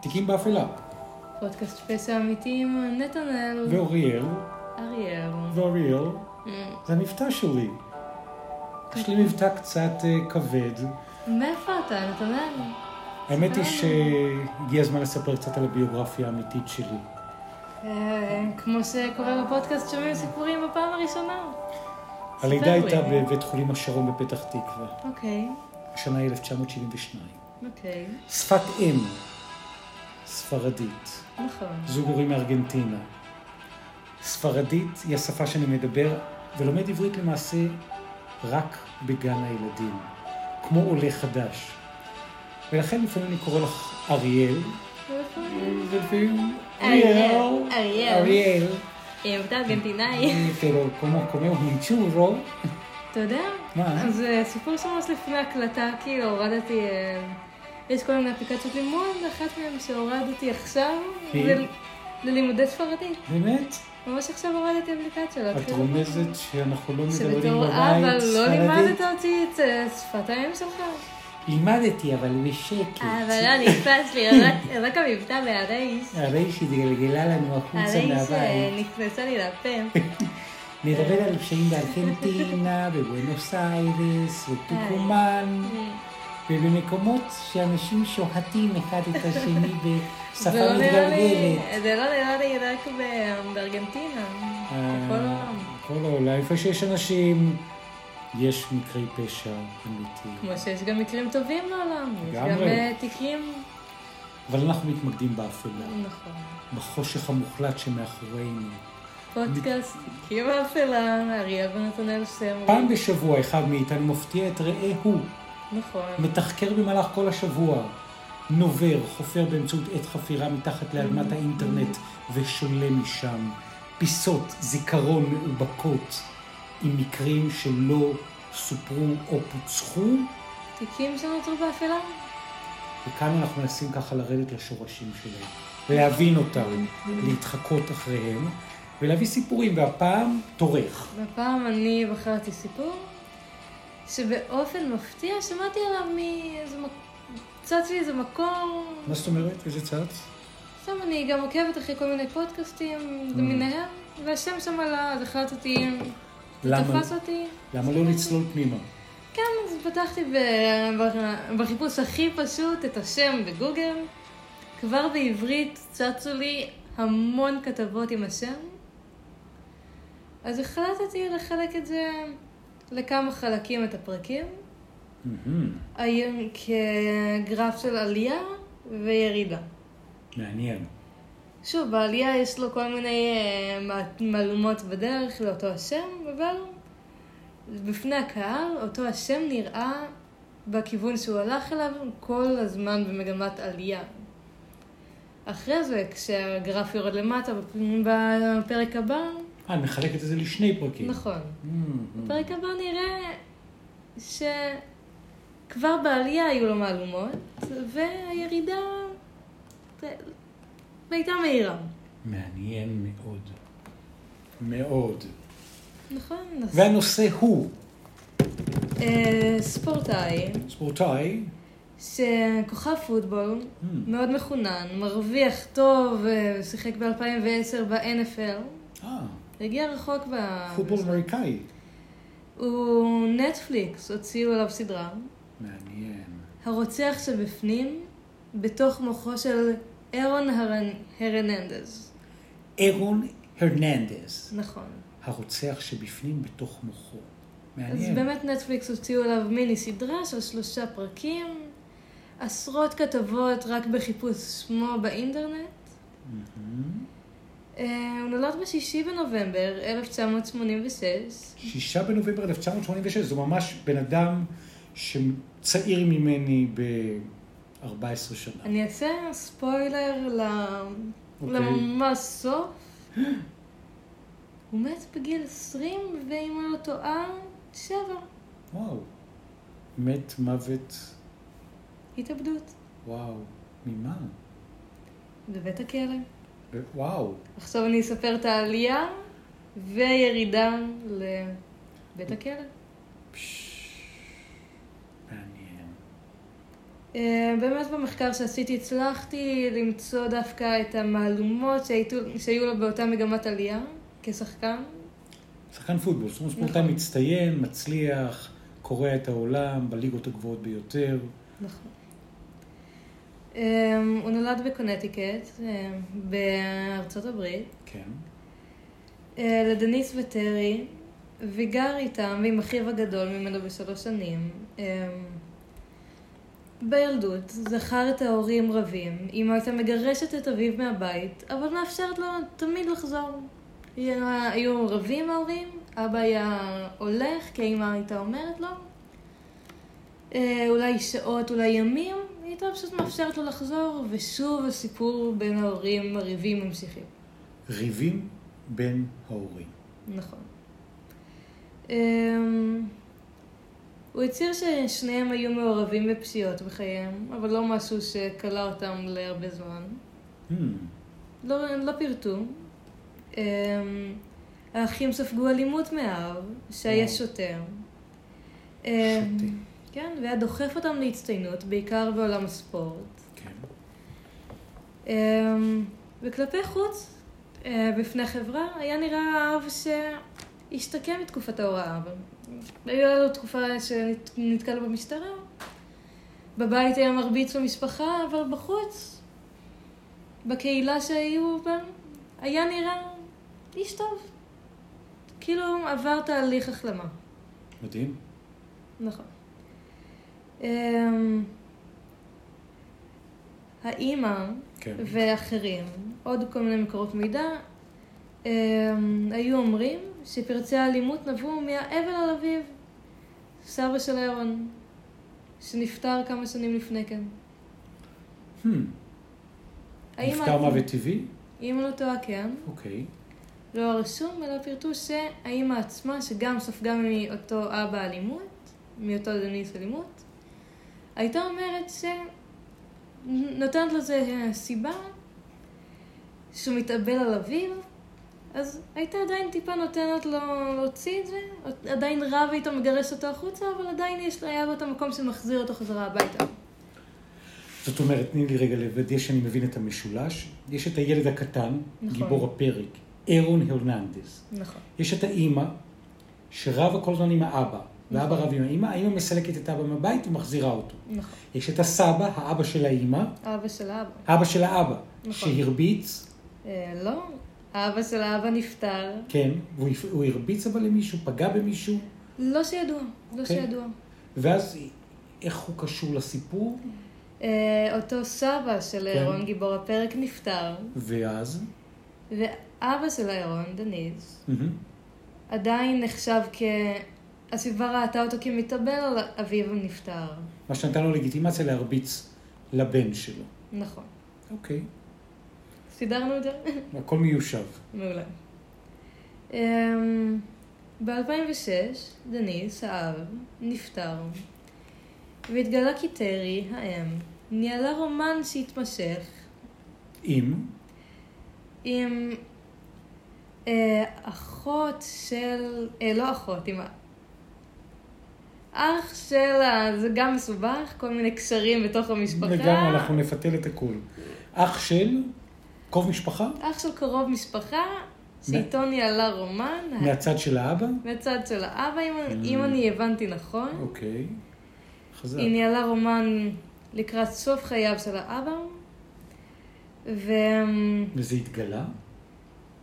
תיקים באפלה. פודקאסט פשע אמיתי עם נתנאל. ואוריאל, אריאל. ואוריאל, Mm. זה המבטא שלי. יש לי מבטא קצת אה, כבד. מאיפה אתה, נתנאל? האמת היא שהגיע הזמן לספר קצת על הביוגרפיה האמיתית שלי. אה, כמו שקורה בפודקאסט, שומעים סיפורים בפעם הראשונה. הלידה. הייתה בבית חולים השרון בפתח תקווה, אוקיי, השנה 1972. אוקיי, שפת אם, ספרדית. נכון. זוג הורים מארגנטינה. ספרדית היא השפה שאני מדבר ולומד עברית למעשה רק בגן הילדים, כמו עולה חדש. ולכן לפעמים אני קורא לך אריאל, ולפעמים אריאל, אריאל, אריאל. אריאל, ארגנטינאי. pero como comemos un churro, אתה יודע? מה? אז אה, סיפור שממש לפני הקלטה, כאילו הורדתי... אה, יש כל מיני אפליקציות לימוד, אחת מהן שהורדתי עכשיו? זה ללימודי ספרדית. באמת? ממש עכשיו הורדתי אפליקציה. את רומזת שאנחנו לא מדברים שבתור בבית אבא לא ספרדית? לימדת אותי את אה, שפת האם שלך. לימדתי, אבל בשקט. אבל לא נתפס לי, רק- המבטא והרייש. הרי שהתגלגלה לנו החוצה הרייש מהבית. אה, נכנסה לי לפה. נדבר על פשעים בארגנטינה, בבואנוס איירס, בטוקומן, ובמקומות שאנשים שוחטים אחד את השני בשפה לא מתגלגלת. זה לא נראה לי רק בארגנטינה. בכל אה, העולם. כל העולם, איפה שיש אנשים, יש מקרי פשע אמיתיים. כמו שיש גם מקרים טובים לעולם. יש גם. אה, תיקים... אבל אנחנו מתמקדים באפלה, נכון. בחושך המוחלט שמאחורינו. פודקאסט, תיקים האפלה, אריאל ונתנאל סמרי. פעם בשבוע אחד מאיתנו מפתיע את רעהו, נכון. מתחקר במהלך כל השבוע, נובר, חופר באמצעות עת חפירה מתחת לאדמת האינטרנט ושולל משם פיסות זיכרון מאובקות עם מקרים שלא סופרו או פוצחו, תיקים שנותרו באפלה? וכאן אנחנו מנסים ככה לרדת לשורשים שלהם, להבין אותם, להתחקות אחריהם, ולהביא סיפורים, והפעם תורך. והפעם אני בחרתי סיפור שבאופן מפתיע שמעתי עליו מאיזה מק... צץ לי איזה מקור, מה זאת אומרת? איזה צץ? סתם אני גם עוקבת אחרי כל מיני פודקאסטים למיניהם, והשם שם עלה, אז החלטתי? תפס אותי. למה לא לצלול פנימה? כן, אז פתחתי בחיפוש הכי פשוט את השם בגוגל. כבר בעברית צצו לי המון כתבות עם השם. אז החלטתי לחלק את זה לכמה חלקים, את הפרקים. היום כגרף של עלייה וירידה. מעניין. שוב, בעלייה יש לו כל מיני אה, מה- מהלומות בדרך לאותו השם, אבל בפני הקהל אותו השם נראה בכיוון שהוא הלך אליו כל הזמן במגמת עלייה. אחרי זה, כשהגרף יורד למטה בפ- בפרק הבא, אה, אני מחלקת את זה לשני פרקים. נכון. בפרק הבא נראה שכבר בעלייה היו לו מהלומות, והירידה הייתה מהירה. מעניין מאוד. מאוד. נכון? והנושא הוא אה, ספורטאי, ספורטאי, שכוכב פוטבול, מאוד מחונן, מרוויח טוב, אה, שיחק ב-2010 ב-NFL, אה, הגיע רחוק ב... פוטבול אמריקאי. הוא נטפליקס, הוציאו עליו סדרה. מעניין. הרוצח שבפנים, בתוך מוחו של אירון הרנ... הרננדז. אירון הרננדז, נכון. הרוצח שבפנים בתוך מוחו. אז מעניין. באמת נטפליקס הוציאו עליו מיני סדרה של שלושה פרקים, עשרות כתבות רק בחיפוש שמו באינטרנט. אה, הוא נולד בשישי בנובמבר 1986. שישה בנובמבר 1986, זה ממש בן אדם שצעיר ממני ב-14 שנה. אני אעשה ספוילר ל... אוקיי. לממש סוף. הוא מת בגיל 20, ואם אני לא טועה, שבע. וואו. מת מוות, התאבדות. וואו. ממה? בבית הכלא. וואו. עכשיו אני אספר את העלייה וירידה לבית הכלא. אה, באמת במחקר שעשיתי הצלחתי למצוא דווקא את המהלומות שהייתו, שהיו לו באותה מגמת עלייה כשחקן. שחקן פוטבול, זאת אומרת, נכון. ספורטאי מצטיין, מצליח, קורע את העולם בליגות הגבוהות ביותר. נכון. אה, הוא נולד בקונטיקט, אה, בארצות הברית, כן. אה, לדניס וטרי, וגר איתם ועם אחיו הגדול ממנו בשלוש שנים. אה, בילדות זכר את ההורים רבים, אמא הייתה מגרשת את אביו מהבית, אבל מאפשרת לו תמיד לחזור. היו רבים ההורים, אבא היה הולך כי אמא הייתה אומרת לו, אה, אולי שעות, אולי ימים, היא הייתה פשוט מאפשרת לו לחזור, ושוב הסיפור בין ההורים הריבים ממשיכים. ריבים בין ההורים. נכון. אמ, הוא הצהיר ששניהם היו מעורבים בפציעות בחייהם, אבל לא משהו שכלא אותם להרבה זמן. Hmm, לא, לא פירטו. אמ, האחים ספגו אלימות מאב, שהיה וואו. שוטר. כן, והיה דוחף אותם להצטיינות, בעיקר בעולם הספורט. כן. אמ, וכלפי חוץ, אה, בפני חברה, היה נראה אב שהשתקם מתקופת ההוראה. הייתה לו תקופה שנתקל במשטרה. בבית היה מרביץ במשפחה, אבל בחוץ, בקהילה שהיו בה, היה נראה איש טוב. כאילו עבר תהליך החלמה. מדהים. נכון. אמ, האימא כן. ואחרים, עוד כל מיני מקורות מידע, אמ, היו אומרים שפרצי האלימות נבעו מהאבל על אביו, סבא של אהרון, שנפטר כמה שנים לפני כן. Hmm, נפטר מוות טבעי? אם לא טועה, כן. אוקיי. לא הרשום, אלא פירטו שהאימא עצמה, שגם ספגה מאותו אבא אלימות, מאותו דניס אלימות, הייתה אומרת שנותנת לזה סיבה שהוא מתאבל על אביו, אז הייתה עדיין טיפה נותנת לו להוציא את זה, עדיין רבה איתו, מגרש אותו החוצה, אבל עדיין יש, היה לו את המקום שמחזיר אותו חזרה הביתה. זאת אומרת, תני לי רגע לוודא שאני מבין את המשולש. יש את הילד הקטן, נכון. גיבור הפרק, אירון הרננדס. נכון. יש את האימא, שרבה כל הזמן עם האבא, ואבא. רב עם האימא, האימא מסלקת את האבא מהבית ומחזירה אותו. נכון. יש את הסבא, האבא של האימא, אבא של האבא. האבא של האבא, נכון. שהרביץ, אה, לא, אבא של האבא נפטר. כן, והוא הוא הרביץ אבל למישהו, פגע במישהו, לא שידוע, לא אוקיי. שידוע. ואז איך הוא קשור לסיפור, אה, אותו סבא של כן. אירון גיבור הפרק נפטר, ואז, ואבא של אירון, דניס, מהמם, עדיין נחשב כ... הסביבה ראתה אותו כמתאבל אביו הנפטר. מה שנתן לו לגיטימציה להרביץ לבן שלו. נכון. אוקיי, סידרנו את זה? הכל מיושב. מעולה. ב-2006, דניס, האב, נפטר, והתגלה כי טרי, האם, ניהלה רומן שהתמשך אם, עם אה, אחות של... אה, לא אחות, עם... אח של... ה- זה גם מסובך, כל מיני קשרים בתוך המשפחה. לגמרי אנחנו נפתל את הכול. אח של קרוב משפחה, אח של קרוב משפחה, שאיתו ניהלה רומן. מהצד של האבא, מהצד של האבא, אם, Mm. אם אני הבנתי נכון. אוקיי, חזק. היא ניהלה רומן לקראת סוף חייו של האבא, וזה התגלה?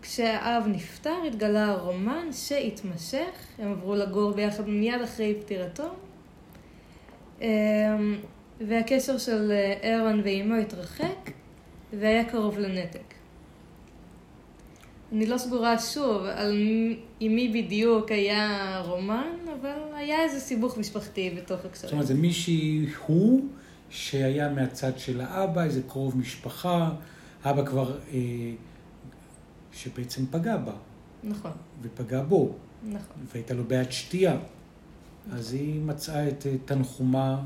וכשהאב נפטר התגלה הרומן שהתמשך, הם עברו לגור ביחד מיד אחרי פטירתו, אמ, והקשר של אירון ואימו התרחק, והיה קרוב לנתק. אני לא סגורה שוב על עם מי בדיוק היה רומן, אבל היה איזה סיבוך משפחתי בתוך זאת הקשרים. אומרת, זה מישהי הוא שהיה מהצד של האבא, איזה קרוב משפחה, אבא כבר, אה, שבעצם פגע בה, נכון, ופגע בו, נכון. והייתה לו בעיית שתייה. אז היא מצאה את אה, תנחומה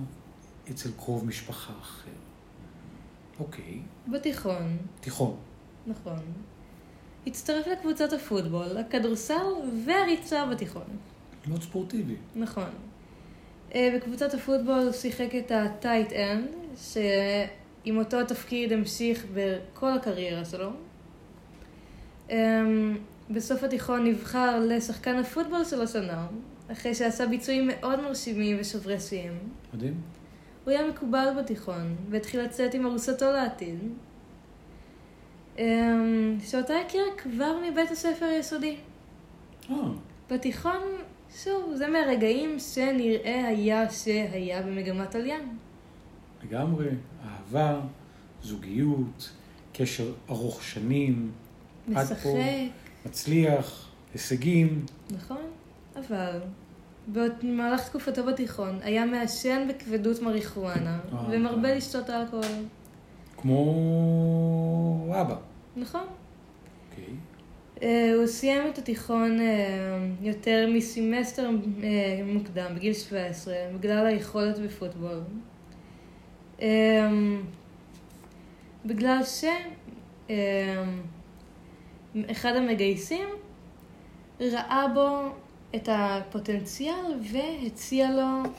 אצל קרוב משפחה אחר. אוקיי, בתיכון, תיכון. נכון. הצטרף לקבוצת הפוטבול, הכדורסל והריצה בתיכון. מאוד ספורטיבי. נכון. אה, בקבוצת הפוטבול שיחק את ה tight end, שעם אותו תפקיד המשיך בכל הקריירה שלו. אמ, בסוף התיכון נבחר לשחקן הפוטבול של השנה, אחרי שעשה ביצועים מאוד מרשימים ושוברי שיאים. מדהים. הוא היה מקובל בתיכון, והתחיל לצאת עם ארוסתו לעתיד. אמ, שאותה הכיר כבר מבית הספר היסודי. אה, בתיכון, שוב, זה מהרגעים שנראה היה שהיה במגמת עלייה. לגמרי. אהבה, זוגיות, קשר ארוך שנים, עד משחק, פה. מצליח, הישגים. נכון? אבל במהלך תקופתו בתיכון היה מעשן בכבדות מריחואנה אה, ומרבה אה. לשתות אלכוהול. כמו אבא. נכון. אוקיי. אה, הוא סיים את התיכון יותר מסמסטר מוקדם, בגיל 17, בגלל היכולת בפוטבול. בגלל ש... אחד המגייסים ראה בו את הפוטנציאל והציע לו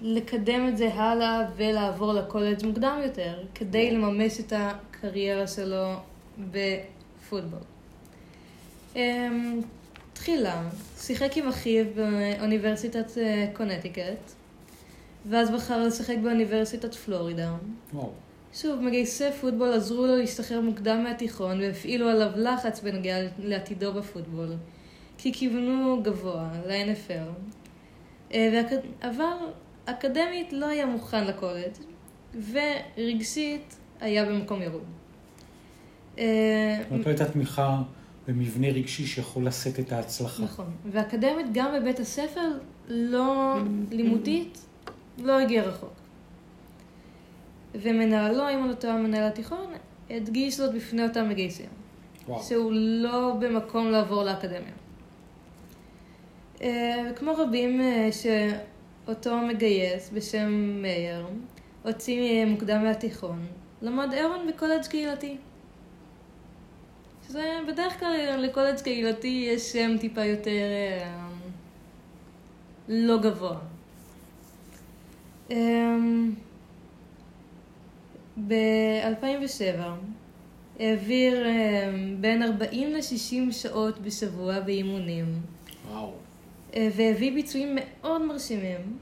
לקדם את זה הלאה ולעבור לקולג' מוקדם יותר, כדי לממש את הקריירה שלו בפוטבול. אמ, תחילה, שיחק עם אחיו באוניברסיטת אה, קונטיקט, ואז בחר לשחק באוניברסיטת פלורידה. וואו. שוב, מגייסי פוטבול עזרו לו להשתחרר מוקדם מהתיכון והפעילו עליו לחץ בנוגע לעתידו בפוטבול, כי כיוונו גבוה ל-NFL. אה, אבל אקדמית לא היה מוכן לקולג' ורגשית היה במקום ירוד. אה, זאת לא הייתה תמיכה במבנה רגשי שיכול לשאת את ההצלחה. נכון. ואקדמית גם בבית הספר לא לימודית לא הגיע רחוק. ומנהלו, אם על אותו המנהל התיכון, הדגיש זאת בפני אותם מגייסים. וואו. שהוא לא במקום לעבור לאקדמיה. אה, וכמו רבים אה, שאותו מגייס בשם מאיר, הוציא מוקדם מהתיכון, למד אהרון בקולג' קהילתי. שזה בדרך כלל לקולג' קהילתי יש שם טיפה יותר אה, לא גבוה. אמ, ב-2007 העביר אה, בין 40 ל-60 שעות בשבוע באימונים, וואו. אה, והביא ביצועים מאוד מרשימים.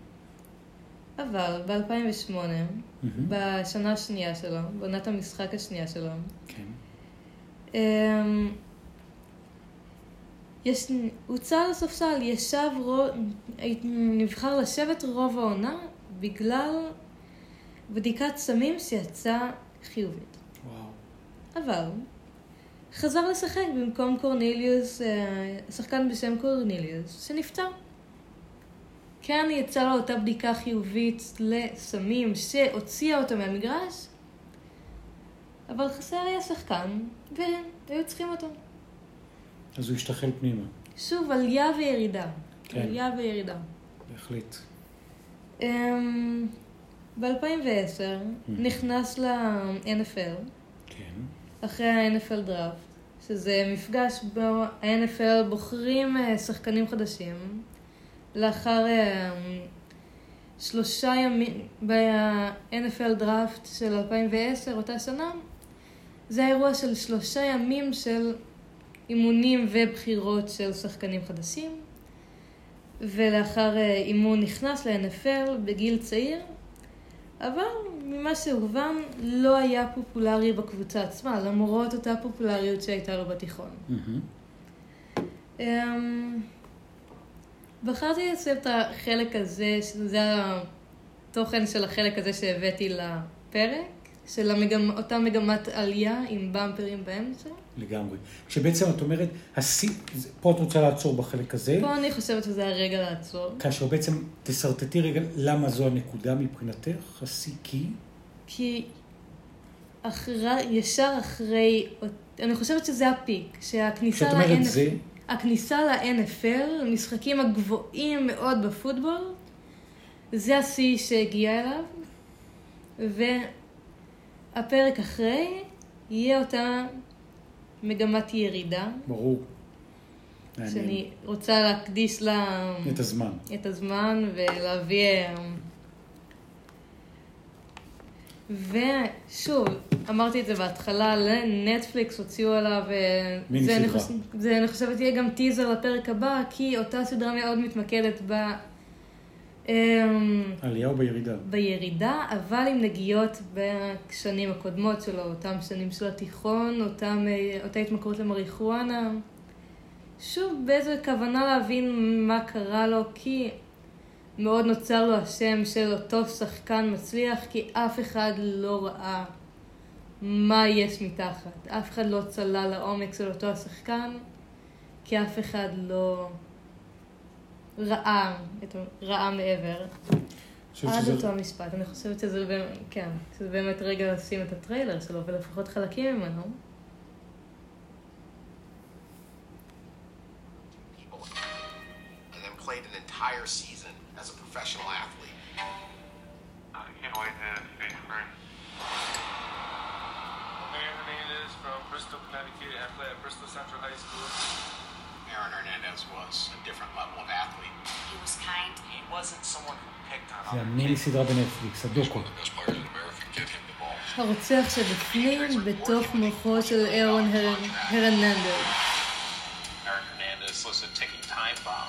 אבל ב-2008, מהמם. בשנה השנייה שלו, בעונת המשחק השנייה שלו, כן. אמ, יש, הוצא על הספסל, ישב, רוב, נבחר לשבת רוב העונה בגלל בדיקת סמים שיצאה חיובית. וואו. אבל חזר לשחק במקום קורניליוס, אה, שחקן בשם קורניליוס, שנפטר. כן יצאה לו אותה בדיקה חיובית לסמים שהוציאה אותו מהמגרש, אבל חסר היה שחקן, והיו צריכים אותו. אז הוא השתחל פנימה. שוב, עלייה וירידה. כן. עלייה וירידה. בהחלט. אמ, ב-2010 נכנס ל-NFL, כן. אחרי ה-NFL דראפט, שזה מפגש בו ה-NFL בוחרים אה, שחקנים חדשים, לאחר אה, שלושה ימים, ב-NFL דראפט של 2010, אותה שנה, זה האירוע של שלושה ימים של אימונים ובחירות של שחקנים חדשים, ולאחר אה, אימון נכנס ל-NFL בגיל צעיר, אבל ממה שהובן לא היה פופולרי בקבוצה עצמה, למרות אותה פופולריות שהייתה לו בתיכון. מהמם. אמ, בחרתי לשים את החלק הזה, שזה התוכן של החלק הזה שהבאתי לפרק, של המגמ... אותה מגמת עלייה עם במפרים באמצע. לגמרי. כשבעצם את אומרת, השיא, זה- פה את רוצה לעצור בחלק הזה, פה אני חושבת שזה הרגע לעצור, כאשר בעצם תשרטטי רגע למה זו הנקודה מבחינתך, השיא כי, כי אחרי, ישר אחרי, אני חושבת שזה הפיק, שהכניסה כשאת אומרת ל-NFL, זה, הכניסה ל-NFL, המשחקים הגבוהים מאוד בפוטבול, זה השיא שהגיע אליו, והפרק אחרי יהיה אותה מגמת ירידה, ברור. מעניין. שאני רוצה להקדיש לה את הזמן. את הזמן ולהביא ושוב, אמרתי את זה בהתחלה, לנטפליקס הוציאו עליו, אה, מיני סדרה. זה אני חושבת יהיה גם טיזר לפרק הבא, כי אותה סדרה מאוד מתמקדת ב... אמ, עלייה או בירידה? בירידה, אבל עם נגיעות בשנים הקודמות שלו, אותם שנים של התיכון, אותם, אה, אותה התמכרות למריחואנה. שוב, באיזו כוונה להבין מה קרה לו, כי מאוד נוצר לו השם של אותו שחקן מצליח, כי אף אחד לא ראה מה יש מתחת. אף אחד לא צלל לעומק של אותו השחקן, כי אף אחד לא ראה, את ה- ראה מעבר. עד שזה- אותו המשפט, אני חושבת שזה באמת, כן, שזה באמת רגע לשים את הטריילר שלו, ולפחות חלקים ממנו. Wasn't someone who picked on זה other המיני. סדרה בנטפליקס, הדוקו. best players in America. Give him the ball. הרוצח שבפנים, בתוך מוחו של אירון הר- הרננדל. Aaron Hernandez was a ticking time bomb.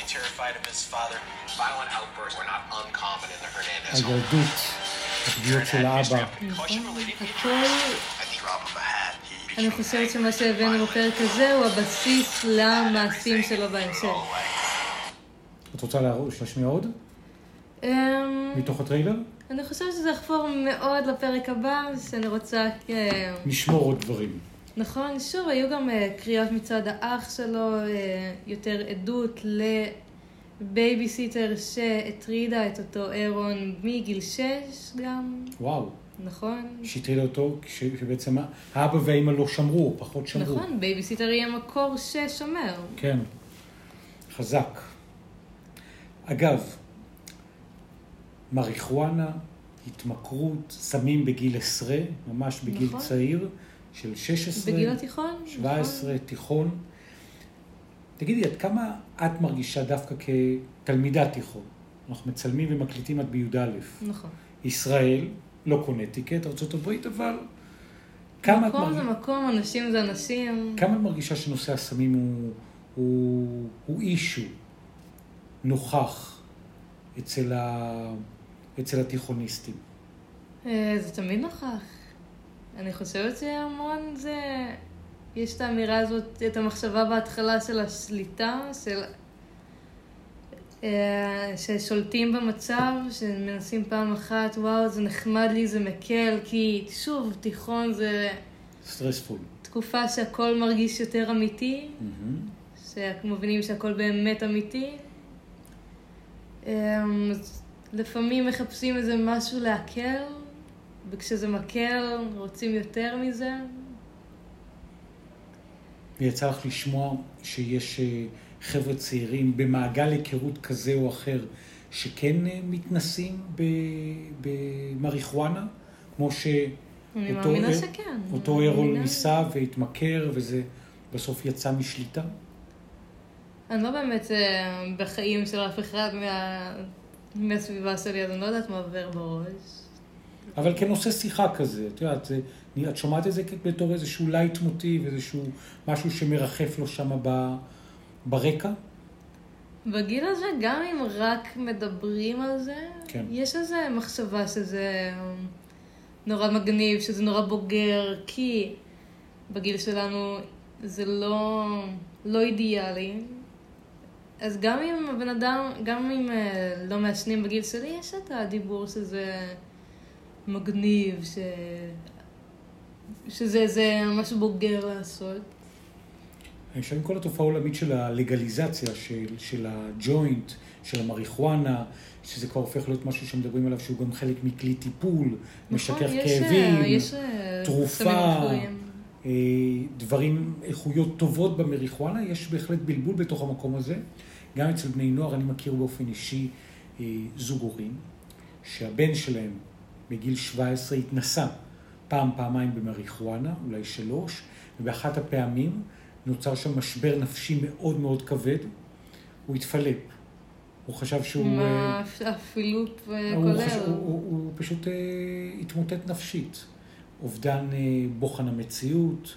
extremely terrified of his father. Violent outbursts were not uncommon in the Hernandez home. הילדות, הפגיעות של האבא. אני חושבת שמה שהבאנו בפרק הזה הוא הבסיס למעשים שלו בהמשך. את רוצה להשמיע עוד? מתוך הטריילר? אני חושבת שזה יחפור מאוד לפרק הבא, שאני רוצה... אה, נשמור עוד דברים. נכון, שוב, היו גם אה, קריאות מצד האח שלו, אה, יותר עדות לבייביסיטר שהטרידה את אותו אהרון מגיל שש גם, וואו. נכון? שהטרידה אותו, שבעצם האבא והאימא לא שמרו, פחות שמרו. נכון, בייביסיטר יהיה מקור ששומר. כן. חזק. אגב, מריחואנה, התמכרות, סמים בגיל עשרה, ממש בגיל נכון. צעיר, של 16, בגיל התיכון? 17, תיכון. תגידי, עד כמה את מרגישה דווקא כתלמידת תיכון? אנחנו מצלמים ומקליטים עד בי"א. נכון. ישראל, לא קונטיקט, ארה"ב, אבל כמה את, מקום זה. מקום, אנשים זה אנשים. כמה את מרגישה שנושא הסמים הוא, הוא, הוא אישו נוכח אצל, ה... אצל התיכוניסטים? אה, זה תמיד נוכח. אני חושבת שהמון זה... יש את האמירה הזאת, את המחשבה בהתחלה של השליטה, של... אה, ששולטים במצב, שמנסים פעם אחת, וואו, זה נחמד לי, זה מקל, כי שוב, תיכון זה סטרספול. תקופה שהכל מרגיש יותר אמיתי, שמבינים שהכל באמת אמיתי. אמ, לפעמים מחפשים איזה משהו להקל, וכשזה מקל רוצים יותר מזה. ויצא לך לשמוע שיש אה, חבר'ה צעירים במעגל היכרות כזה או אחר, שכן אה, מתנסים במריחואנה, כמו שאותו אני מאמינה שכן. אותו אירול. ניסה והתמכר, וזה בסוף יצא משליטה. אני לא באמת אה, בחיים של אף אחד מה... מהסביבה שלי, אז אני לא יודעת מה עובר בראש. אבל כנושא שיחה כזה, את יודעת, זה- את שומעת את זה בתור איזשהו לייטמוטיב, איזשהו משהו שמרחף לו שם ברקע? בגיל הזה, גם אם רק מדברים על זה, כן. יש איזו מחשבה שזה נורא מגניב, שזה נורא בוגר, כי בגיל שלנו זה לא, לא אידיאלי. אז גם אם הבן אדם, גם אם אה, לא מעשנים בגיל שלי, יש את הדיבור שזה מגניב, ש... שזה זה משהו בוגר לעשות. חושב עם כל התופעה העולמית של הלגליזציה, של, של הג'וינט, של המריחואנה, שזה כבר הופך להיות משהו שמדברים עליו שהוא גם חלק מכלי טיפול, משכך נכון, יש, כאבים, אה, יש, אה, תרופה. אה, דברים, איכויות טובות במריחואנה, יש בהחלט בלבול בתוך המקום הזה. גם אצל בני נוער, אני מכיר באופן אישי אה, זוג הורים, שהבן שלהם בגיל 17 התנסה פעם, פעמיים במריחואנה, אולי שלוש, ובאחת הפעמים נוצר שם משבר נפשי מאוד מאוד כבד. הוא התפלפ. הוא חשב שהוא... מה אה, הוא, וכולל. חש... הוא, הוא, הוא פשוט אה, התמוטט נפשית. אובדן אה, בוחן המציאות,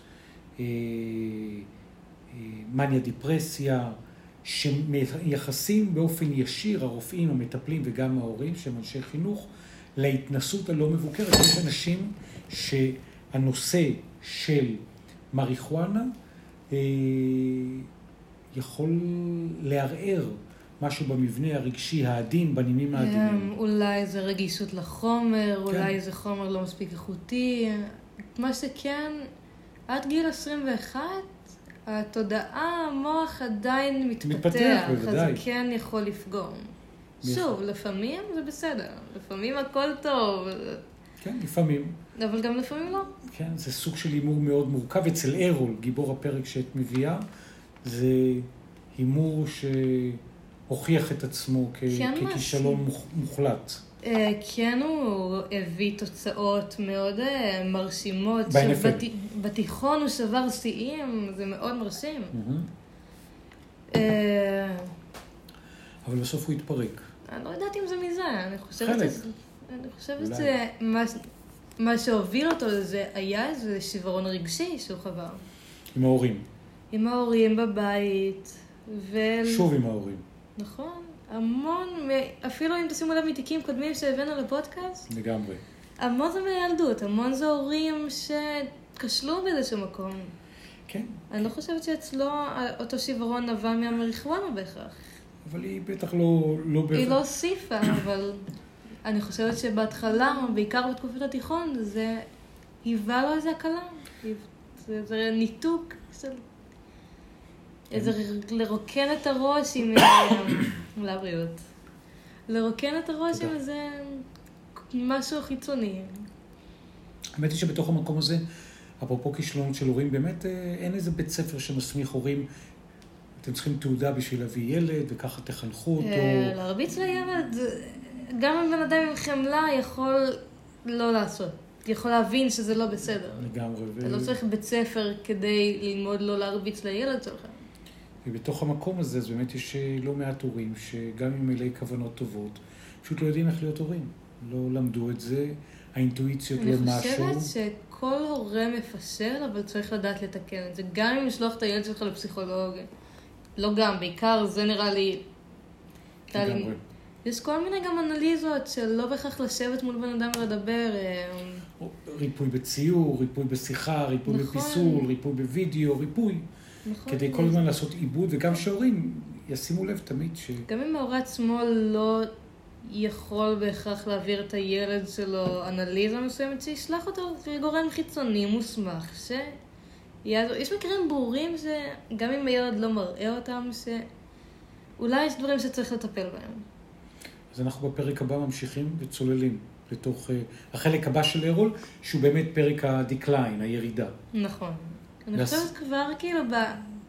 אה, אה, מניה דיפרסיה, שמייחסים באופן ישיר הרופאים, המטפלים וגם ההורים, שהם אנשי חינוך, להתנסות הלא מבוקרת. יש אנשים שהנושא של מריחואנה אה, יכול לערער משהו במבנה הרגשי העדין, בנימים העדינים. אמ, אולי זה רגישות לחומר, כן. אולי זה חומר לא מספיק איכותי. מה שכן, עד גיל 21, התודעה, המוח עדיין מתפתח. מתפתח, בוודאי. אז זה כן יכול לפגום. שוב, לפעמים זה בסדר, לפעמים הכל טוב, כן, לפעמים. אבל גם לפעמים לא. כן, זה סוג של הימור מאוד מורכב. אצל ארול, גיבור הפרק שאת מביאה, זה הימור שהוכיח את עצמו כ- כן, ככישלון. מוח- מוחלט. אה, כן הוא הביא תוצאות מאוד אה, מרשימות. ב-NFL. בתיכון הוא שבר שיאים, זה מאוד מרשים. אה, אבל בסוף הוא התפרק. אני לא יודעת אם זה מזה, אני חושבת. שזה... אני חושבת אולי. שזה... מה- מה שהוביל אותו לזה היה איזה שברון רגשי שהוא חווה. עם ההורים. עם ההורים בבית, ו... שוב עם ההורים. נכון, המון, אפילו אם תשימו לב מתיקים קודמים שהבאנו לפודקאסט, לגמרי. המון זה מהילדות, המון זה הורים שכשלו באיזשהו מקום. כן, אני לא חושבת שאצלו אותו שברון נבע מהמריחואנה בהכרח. אבל היא בטח לא... לא היא בהכרח- לא הוסיפה, אבל אני חושבת שבהתחלה, בעיקר בתקופת התיכון, זה היווה לו איזה הקלה. זה, זה ניתוק של... איזה לרוקן את הראש עם... לבריאות. לרוקן את הראש עם. איזה משהו חיצוני. האמת היא שבתוך המקום הזה, אפרופו כישלונות של הורים, באמת אה, אין איזה בית ספר שמסמיך הורים. אתם צריכים תעודה בשביל להביא ילד, וככה תחנכו אותו. אה, להרביץ לילד, גם אם בן אדם עם חמלה יכול לא לעשות. יכול להבין שזה לא בסדר. לגמרי. אתה לא צריך בית ספר כדי ללמוד לא להרביץ לילד שלך. ובתוך המקום הזה, אז באמת יש אה, לא מעט הורים, שגם עם מלאי כוונות טובות, פשוט לא יודעים איך להיות הורים. לא למדו את זה, האינטואיציות אני לא משהו. חושבת שכל הורה מפשל, אבל צריך לדעת לתקן את זה. גם אם לשלוח את הילד שלך לפסיכולוג. לא גם, בעיקר זה נראה לי... לגמרי. יש כל מיני גם אנליזות של לא בהכרח לשבת מול בן אדם ולדבר. או ריפוי בציור, ריפוי בשיחה, ריפוי נכון. בפיסול, ריפוי בווידאו, ריפוי. נכון? כדי כל הזמן לעשות עיבוד, וגם שהורים ישימו לב תמיד ש... גם אם ההורה עצמו לא יכול בהכרח להעביר את הילד שלו אנליזה מסוימת, שישלח אותו לגורם חיצוני מוסמך, ש... יעזור. יש מקרים ברורים שגם אם הילד לא מראה אותם, שאולי יש דברים שצריך לטפל בהם. אז אנחנו בפרק הבא ממשיכים וצוללים לתוך uh, החלק הבא של ארול, שהוא באמת פרק הדקליין, הירידה, נכון. אני לס- חושבת כבר כאילו ב...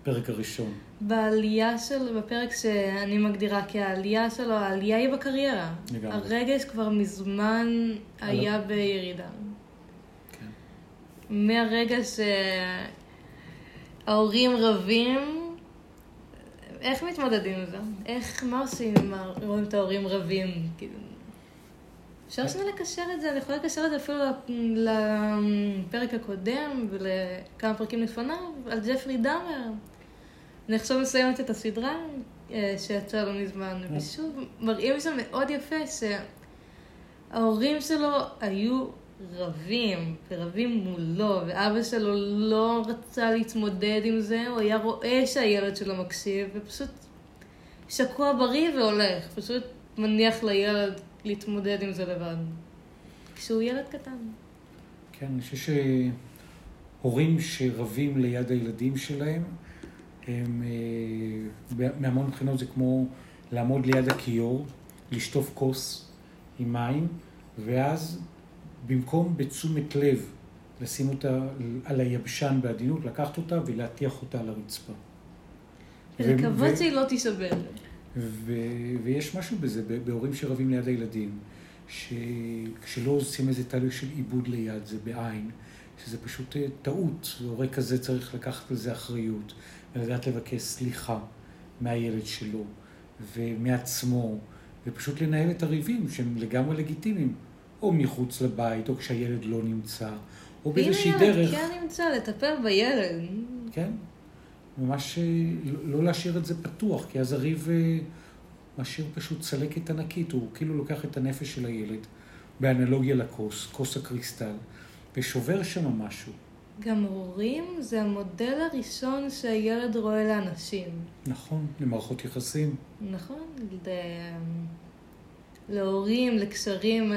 פרק הראשון. בעלייה של, בפרק שאני מגדירה כעלייה שלו, העלייה היא בקריירה. לגמרי. הרגש כבר מזמן היה בירידה. כן. מהרגע שההורים רבים, איך מתמודדים עם זה? איך, מה עושים אם רואים את ההורים רבים? כאילו, אפשר שנייה לקשר את זה, אני יכולה לקשר את זה אפילו לפרק הקודם ולכמה פרקים לפניו, על ג'פרי דאמר. אני עכשיו מסיימת את הסדרה אה, שיצאה לא מזמן, ושוב, מראים שם מאוד יפה שההורים שלו היו רבים, ורבים מולו, ואבא שלו לא רצה להתמודד עם זה, הוא היה רואה שהילד שלו מקשיב, ופשוט שקוע בריא והולך. פשוט מניח לילד להתמודד עם זה לבד. כשהוא ילד קטן. כן, אני חושב שהורים שרבים ליד הילדים שלהם, הם אה, מהמון מבחינות זה כמו לעמוד ליד הכיור, לשטוף כוס עם מים, ואז במקום בתשומת לב לשים אותה על היבשן בעדינות, לקחת אותה ולהטיח אותה על הרצפה. ולקוות שהיא לא תישבר. ויש משהו בזה, בהורים שרבים ליד הילדים, שכשלא עושים איזה תהליך של עיבוד ליד, זה בעין, שזה פשוט אה, טעות, והורה כזה צריך לקחת על זה אחריות, ולדעת לבקש סליחה מהילד שלו ומעצמו, ופשוט לנהל את הריבים שהם לגמרי לגיטימיים, או מחוץ לבית, או כשהילד לא נמצא, או ואם באיזושהי הילד דרך. כן נמצא, לטפל בילד. כן, ממש אה, לא- להשאיר את זה פתוח, כי אז הריב אה, משאיר פשוט צלקת ענקית, הוא כאילו לוקח את הנפש של הילד, באנלוגיה לכוס, כוס הקריסטל, ושובר שם משהו. גם הורים זה המודל הראשון שהילד רואה לאנשים. נכון, למערכות יחסים. נכון? ל... להורים, לקשרים.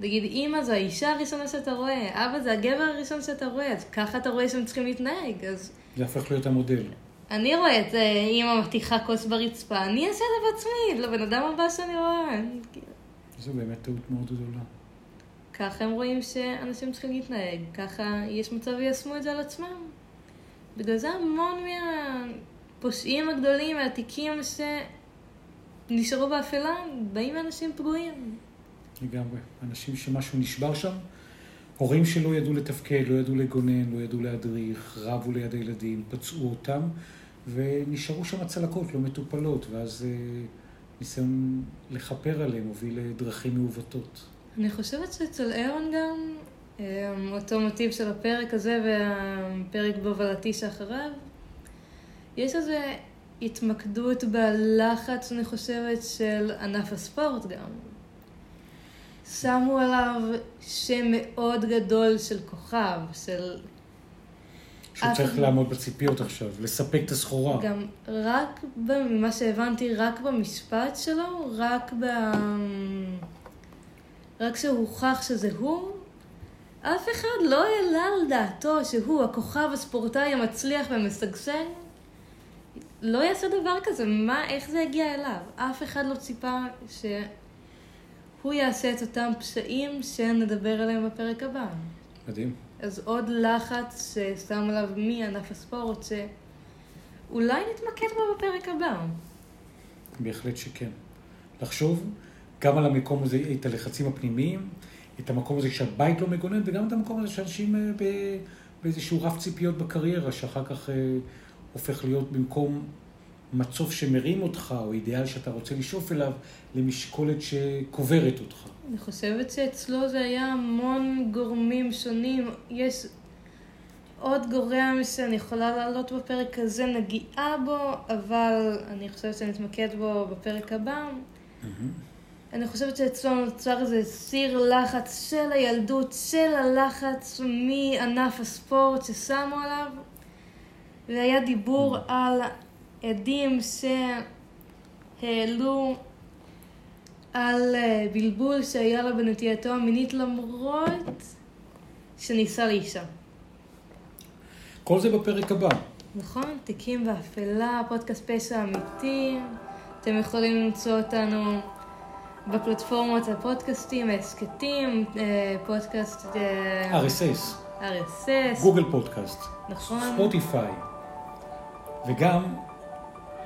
נגיד, אימא זו האישה הראשונה שאתה רואה, אבא זה הגבר הראשון שאתה רואה, אז ככה אתה רואה שהם צריכים להתנהג. אז זה הפך להיות המודל. אני רואה את אה, אימא מתיחה כוס ברצפה, אני אעשה את זה בעצמי, לבן אדם הבא שאני רואה. זו באמת טעות מאוד גדולה. ככה הם רואים שאנשים צריכים להתנהג, ככה יש מצב ויישמו את זה על עצמם. בגלל זה המון מהפושעים הגדולים, מהתיקים שנשארו באפלה, באים מאנשים פגועים. לגמרי. אנשים שמשהו נשבר שם, הורים שלא ידעו לתפקד, לא ידעו לגונן, לא ידעו להדריך, רבו ליד הילדים, פצעו אותם, ונשארו שם צלקות לא מטופלות, ואז אה, ניסיון לכפר עליהם הוביל לדרכים מעוותות. אני חושבת שאצל אירון גם, אה, אותו מוטיב של הפרק הזה והפרק בהובלתי שאחריו, יש איזו התמקדות בלחץ, אני חושבת, של ענף הספורט גם. שמו עליו שם מאוד גדול של כוכב, של... שהוא אף צריך אחד- לעמוד בציפיות עכשיו, לספק את הסחורה. גם רק, ממה שהבנתי, רק במשפט שלו, רק ב... רק שהוכח שזה הוא, אף אחד לא העלה על דעתו שהוא הכוכב הספורטאי המצליח והמשגשג. לא יעשה דבר כזה, מה, איך זה יגיע אליו? אף אחד לא ציפה שהוא יעשה את אותם פשעים שנדבר עליהם בפרק הבא. מדהים. אז עוד לחץ ששם עליו מענף הספורט, שאולי נתמקד בו בפרק הבא. בהחלט שכן. לחשוב גם על המקום הזה, את הלחצים הפנימיים, את המקום הזה שהבית לא מגונן, וגם את המקום הזה שאנשים אה, באיזשהו רף ציפיות בקריירה, שאחר כך אה, הופך להיות במקום מצוף שמרים אותך, או אידיאל שאתה רוצה לשאוף אליו, למשקולת שקוברת אותך. אני חושבת שאצלו זה היה המון גורמים שונים. יש עוד גורם שאני יכולה להעלות בפרק הזה, נגיעה בו, אבל אני חושבת שנתמקד בו בפרק הבא. אני חושבת שאצלו נוצר איזה סיר לחץ של הילדות, של הלחץ מענף הספורט ששמו עליו, והיה דיבור על עדים שהעלו על אה, בלבול שהיה לה בנטייתו המינית למרות שנישא לאישה. כל זה בפרק הבא. נכון? תיקים באפלה, פודקאסט פשע אמיתי. אתם יכולים למצוא אותנו בפלטפורמות הפודקאסטים, ההסכתים, אה, פודקאסט אה, RSS, RSS, גוגל פודקאסט, נכון. ספוטיפיי, וגם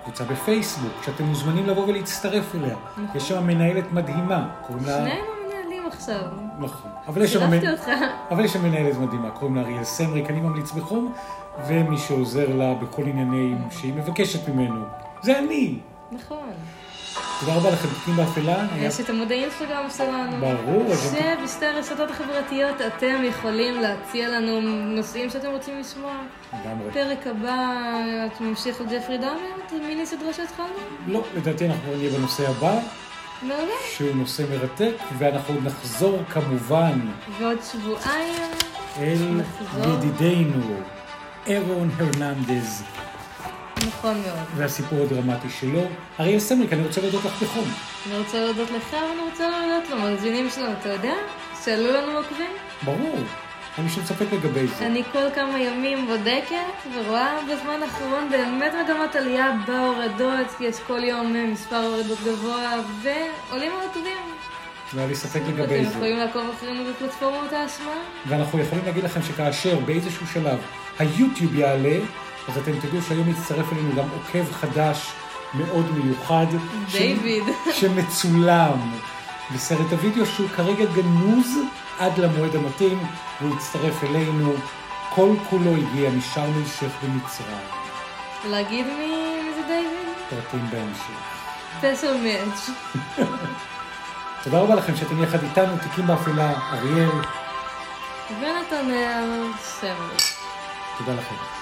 קבוצה בפייסבוק, שאתם מוזמנים לבוא ולהצטרף אליה. יש שם מנהלת מדהימה, קוראים לה... שנינו מנהלים עכשיו. נכון. אבל יש שם... צירפתי מנ- אותך. אבל יש שם מנהלת מדהימה, קוראים לה אריאל סמריק, אני ממליץ בחום, ומי שעוזר לה בכל עניינים שהיא מבקשת ממנו. זה אני. נכון. תודה רבה לכם, תיקים באפלה. יש את עמוד האינסטגרם שלנו. ברור, שבשתי הרשתות החברתיות אתם יכולים להציע לנו נושאים שאתם רוצים לשמוע. לגמרי. פרק הבא, אתה ממשיך על ג'פרי דאמר? את מיני סדרה שהתחלנו? לא, לדעתי אנחנו נהיה בנושא הבא, מעולה. שהוא נושא מרתק, ואנחנו נחזור כמובן ועוד שבועיים אל. ידידנו, אירון הרננדז. נכון מאוד. והסיפור הדרמטי שלו. אריאל סמריק, אני רוצה להודות לך בחום. אני רוצה להודות לך ואני רוצה להודות למאזינים שלנו, אתה יודע? שעלו לנו עוקבים. ברור, אין לי שום ספק לגבי זה. אני כל כמה ימים בודקת ורואה בזמן האחרון באמת מגמת עלייה בהורדות, כי יש כל יום מספר הורדות גבוה ועולים העוקבים. לא היה לי ספק לגבי אתם זה. יכולים לעקוב אחרינו בפלטפורמות ההשמעה? ואנחנו יכולים להגיד לכם שכאשר באיזשהו שלב היוטיוב יעלה, אז אתם תדעו שהיום יצטרף אלינו גם עוקב חדש מאוד מיוחד. ש- דיוויד. שמצולם בסרט הוידאו שהוא כרגע גנוז עד למועד המתאים, והוא יצטרף אלינו. כל כולו הגיע משארם א-שייח במצרים. להגיד מי זה דיוויד? פרטים בהמשך. פסל מאץ'. תודה רבה לכם שאתם יחד איתנו, תיקים באפלה, אריאל, ונתנאל סמרי. תודה לכם.